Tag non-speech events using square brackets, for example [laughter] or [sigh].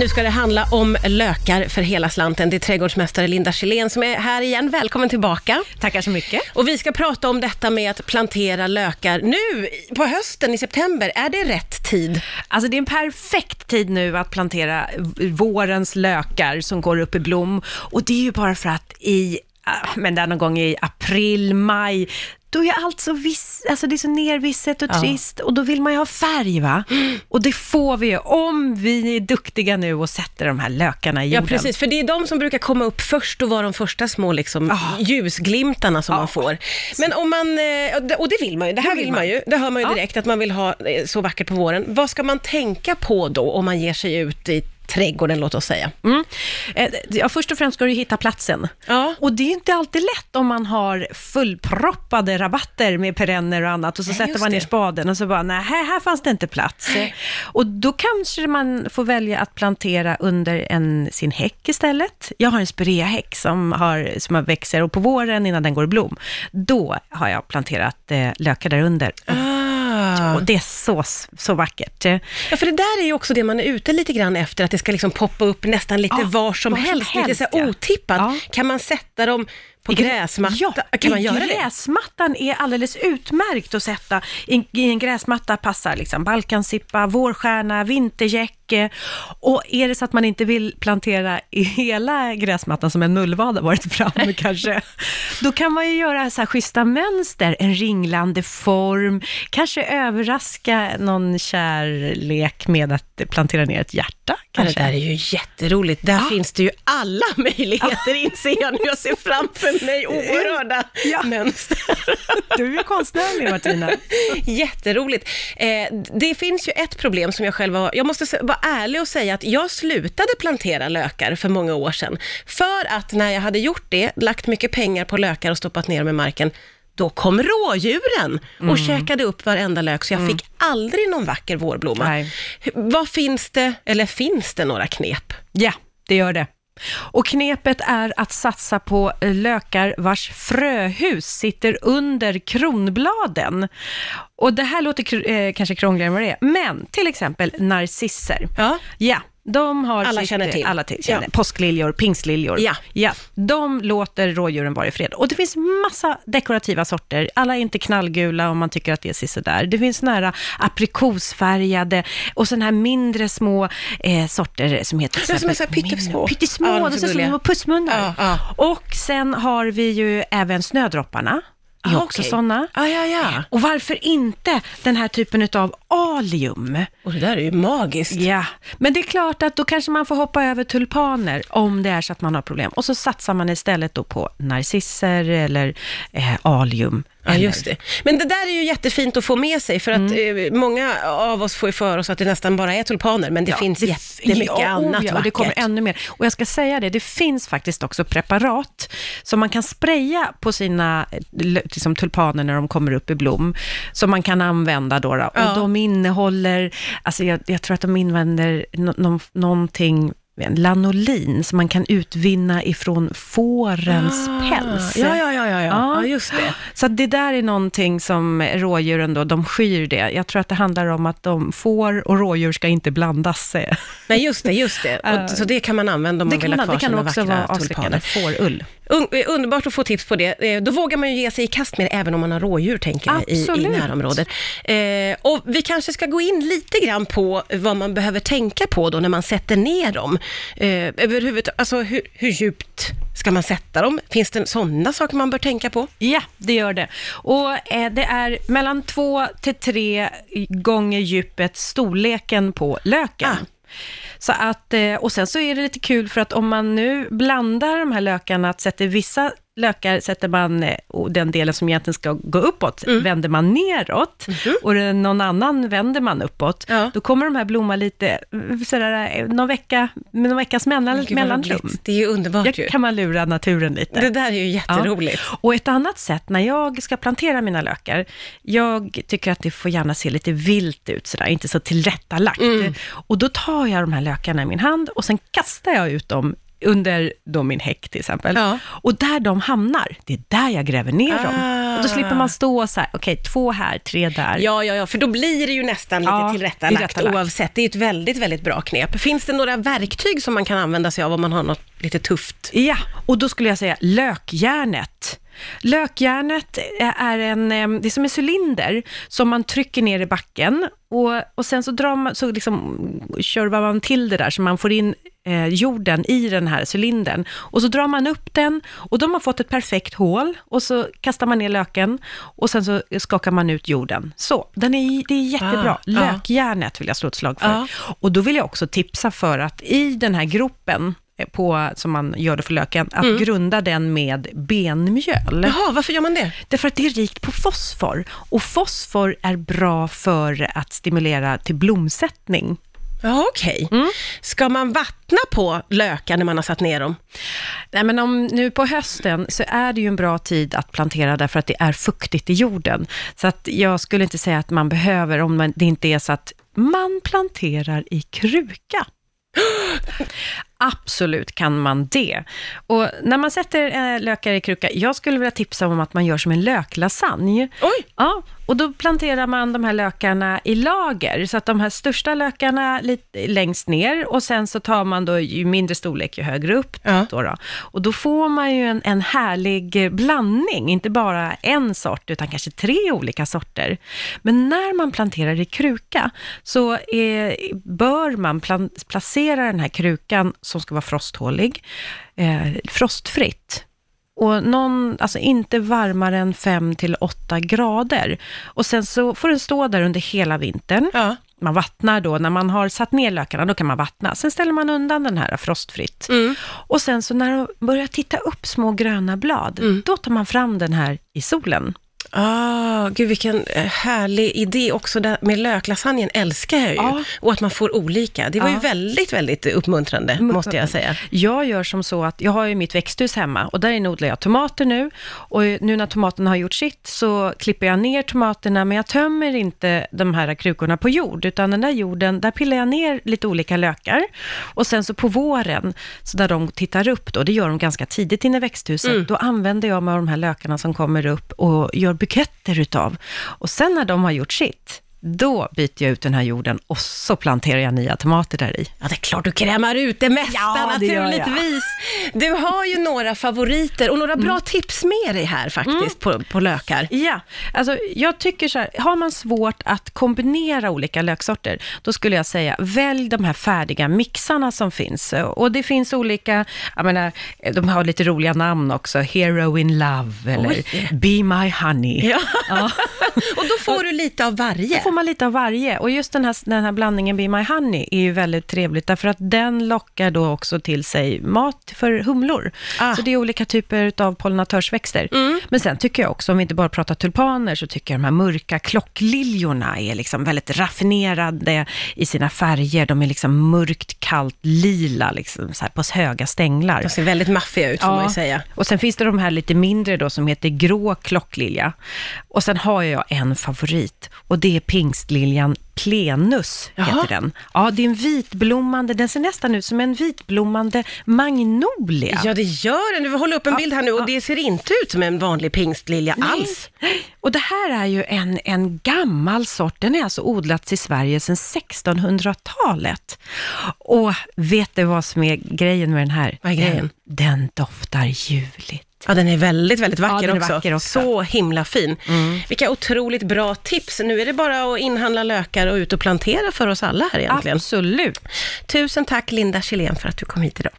Nu ska det handla om lökar för hela slanten. Det är trädgårdsmästare Linda Kjellén som är här igen. Välkommen tillbaka. Tackar så mycket. Och vi ska prata om detta med att plantera lökar nu på hösten i september. Är det rätt tid? Alltså det är en perfekt tid nu att plantera vårens lökar som går upp i blom. Och det är ju bara för att i ah, men där någon gång i april, maj, då är allt så viss, alltså det är så nervisset och Ja. trist och då vill man ju ha färg va? [gasps] Och det får vi ju om vi är duktiga nu och sätter de här lökarna i Ja, jorden. precis. För det är de som brukar komma upp först och vara de första små liksom, Ah. ljusglimtarna som Ja. man får. Men om man, eh, och det- vill man ju, det här Det vill man man. ju, det hör man ju Ja. direkt att man vill ha eh, så vackert på våren. Vad ska man tänka på då om man ger sig ut i trädgården, låt oss säga? Mm. Eh, Ja, först och främst ska du hitta platsen. Ja. Och det är inte alltid lätt om man har fullproppade rabatter med perenner och annat och så Nej, sätter man ner spaden och så bara, nej, här, fanns det inte plats. Och då kanske man får välja att plantera under en, sin häck istället. Jag har en spireahäck som, har, som har växer och på våren innan den går i blom, då har jag planterat eh, lökar där under. Ah. Och det är så, så vackert. Ja, för det där är ju också det man är ute lite grann efter, att det ska liksom poppa upp nästan lite Ja, var som var som helst, lite helst, så ja. otippat. Ja. Kan man sätta dem på gräsmatta? Ja, kan man göra det? gräsmattan är alldeles utmärkt att sätta. I, I en gräsmatta passar liksom balkansippa, vårstjärna, vintergäck. Och är det så att man inte vill plantera i hela gräsmattan som en mullvad har varit framme [laughs] kanske, då kan man ju göra så här schyssta mönster, en ringlande form, kanske överraska någon kärlek med att plantera ner ett hjärta Ja, det kanske. där är ju jätteroligt. Där Ja. finns det ju alla [laughs] möjligheter, inser jag nu. Jag ser framför [laughs] mig oerhörda Ja. mönster. Du är konstnärlig Martina. [laughs] Jätteroligt. Eh, det finns ju ett problem som jag själv har... Jag måste vara ärlig och säga att jag slutade plantera lökar för många år sedan. För att när jag hade gjort det, lagt mycket pengar på lökar och stoppat ner dem i marken, då kom rådjuren och käkade upp varenda lök, så jag fick aldrig någon vacker vårblomma. Nej. Vad finns det, eller finns det några knep? Ja, det gör det. Och knepet är att satsa på lökar vars fröhus sitter under kronbladen. Och det här låter eh, kanske krångligare än vad det är, men till exempel narcisser. Ja. Ja, de har Alla sitt, känner till. Alla till, känner. Ja. Påskliljor, pingstliljor. Ja. ja. De låter rådjuren vara i fred. Och det finns massa dekorativa sorter. Alla är inte knallgula om man tycker att det är sådär. Det finns nära aprikosfärgade och sådana här mindre små eh, sorter som heter... Ja, som är så pyttesmå. Pyttesmå, Ja, de ser ut som pussmunnar. Ja, ja. Och sen har vi ju även snödropparna. Är Ah, också okej. sådana. Ja, ja, ja. Och varför inte den här typen av alium? Och det där är ju magiskt. Ja, men det är klart att då kanske man får hoppa över tulpaner om det är så att man har problem. Och så satsar man istället då på narcisser eller eh, alium. Ja, just det. Men det där är ju jättefint att få med sig, för att eh, många av oss får ju för oss att det nästan bara är tulpaner, men det Ja, finns det- jättemycket ja, annat oh, ja, och det kommer ännu mer. Och jag ska säga det, det finns faktiskt också preparat som man kan spraya på sina eh, liksom, tulpaner när de kommer upp i blom, som man kan använda då. då. Ja. Och de innehåller, alltså jag, jag tror att de använder no, no, någonting lanolin som man kan utvinna ifrån fårens päls. Ah, Ja, ja, ja, ja, ja. Ja. just det. [gasps] Så det där är någonting som rådjuren då, de skyr det. Jag tror att det handlar om att de får och rådjur ska inte blandas. Nej, just det, just det. Och, [laughs] så det kan man använda om man vill ha kvar det kan sina också vackra vara avskräckande. tulpaner. Fårull. Un, underbart att få tips på det. Eh, Då vågar man ju ge sig i kast med det, även om man har rådjur, tänker jag, i, i närområdet. Eh, och vi kanske ska gå in lite grann på vad man behöver tänka på då när man sätter ner dem. Eh, överhuvud, alltså hur, hur djupt ska man sätta dem? Finns det sådana saker man bör tänka på? Ja, det gör det. Och eh, det är mellan två till tre gånger djupet storleken på löken. Ah. Så att, eh, och sen så är det lite kul för att om man nu blandar de här lökarna, att sätter vissa lökar sätter man, eh, och den delen som egentligen ska gå uppåt, Mm. vänder man neråt Mhm. och någon annan vänder man uppåt. Ja. Då kommer de här blomma lite, eh, sådär, eh, någon vecka, med någon veckas mellan, Gud, mellanrum. Det är ju underbart Jag ju. kan man lura naturen lite. Det där är ju jätteroligt. Och ett annat sätt, när jag ska plantera mina lökar, jag tycker att det får gärna se lite vilt ut sådär, inte så tillrättalagt. Mm. Och då tar jag de här lökarna i min hand och sen kastar jag ut dem under då min häck till exempel. Ja. Och där de hamnar, det är där jag gräver ner dem. Och då slipper man stå så här, okej, två här, tre där. Ja, ja, ja, för då blir det ju nästan lite Ja, tillrättalagt, tillrättalagt. oavsett. Det är ett väldigt, väldigt bra knep. Finns det några verktyg som man kan använda sig av om man har något lite tufft? Ja, och då skulle jag säga lökjärnet. Lökjärnet är en, det är som en cylinder som man trycker ner i backen och, och sen så, drar man, så liksom körvar man till det där så man får in eh, jorden i den här cylindern. Och så drar man upp den och då har fått ett perfekt hål och så kastar man ner löken och sen så skakar man ut jorden. Så, den är, det är jättebra. Ah. Lökjärnet vill jag slå ett slag för. Ja. Och då vill jag också tipsa för att i den här gropen, eh, på, som man gör det för löken, att grunda den med benmjöl. Jaha, varför gör man det? Därför att det är rikt på fosfor. Och fosfor är bra för att stimulera till blomsättning. Ja, okej. Ska man vattna på lökar när man har satt ner dem? Nej, men om, nu på hösten så är det ju en bra tid att plantera därför att det är fuktigt i jorden. Så att jag skulle inte säga att man behöver, om man, det inte är så att man planterar i kruka. [gasps] Absolut kan man det. Och när man sätter eh, lökar i kruka, jag skulle vilja tipsa om att man gör som en löklasagne. Oj! Ja, och då planterar man de här lökarna i lager, så att de här största lökarna lite längst ner och sen så tar man då ju mindre storlek ju högre upp. Ja. Då då. Och då får man ju en, en härlig blandning, inte bara en sort utan kanske tre olika sorter. Men när man planterar i kruka så eh, bör man plan- placera den här krukan som ska vara frosthålig, eh, frostfritt. Och någon, alltså inte varmare än 5 till 8 grader. Och sen så får den stå där under hela vintern. Ja. Man vattnar då, när man har satt ner lökarna, då kan man vattna. Sen ställer man undan den här frostfritt. Mm. Och sen så när de börjar titta upp små gröna blad, Mm. då tar man fram den här i solen. Ah, gud vilken eh, härlig idé också där med löklasagnen älskar jag ju. Ja. Och att man får olika. Det var ju Ja. väldigt, väldigt uppmuntrande, måste jag säga. Jag gör som så att, jag har ju mitt växthus hemma och där inne odlar jag tomater nu. Och nu när tomaterna har gjort sitt så klipper jag ner tomaterna, men jag tömmer inte de här krukorna på jord, utan den där jorden, där pillar jag ner lite olika lökar. Och sen så på våren, så där de tittar upp då, det gör de ganska tidigt inne i växthuset, då använder jag mig av de här lökarna som kommer upp och gör buketter utav. Och sen när de har gjort sitt, då byter jag ut den här jorden och så planterar jag nya tomater där i. Ja, det är klart du krämar ut det mesta Ja, det naturligtvis. Du har ju några favoriter och några bra Mm. tips med dig här faktiskt på, på lökar. Ja, alltså jag tycker så här, har man svårt att kombinera olika löksorter, då skulle jag säga, välj de här färdiga mixarna som finns. Och det finns olika, jag menar, de har lite roliga namn också, Hero in Love eller Oj. Be My Honey. Ja. Ja. [laughs] och då får du lite av varje. Man lite av varje. Och just den här, den här blandningen Be My Honey är ju väldigt trevligt, därför att den lockar då också till sig mat för humlor. Ah. Så det är olika typer av pollinatörsväxter. Men sen tycker jag också, om vi inte bara pratar tulpaner, så tycker jag de här mörka klockliljorna är liksom väldigt raffinerade i sina färger. De är liksom mörkt, kallt, lila, liksom så här på höga stänglar. De ser väldigt maffiga ut får man ju säga. Och sen finns det de här lite mindre då som heter grå klocklilja. Och sen har jag en favorit och det är pingstliljan plenus, Jaha. heter den. Ja, det är en vitblommande, den ser nästan ut som en vitblommande magnolia. Ja, det gör den. Du hålla upp en bild här nu och det ser inte ut som en vanlig pingstlilja alls. Och det här är ju en, en gammal sort, den är alltså odlats i Sverige sedan 1600-talet. Och vet du vad som är grejen med den här? Vad är grejen? Den, den doftar ljuvligt. Ja, den är väldigt, väldigt vacker, Ja, också. vacker också. Så himla fin. Vilka otroligt bra tips. Nu är det bara att inhandla lökar och ut och plantera för oss alla här egentligen. Absolut. Tusen tack Linda Kjellén för att du kom hit idag.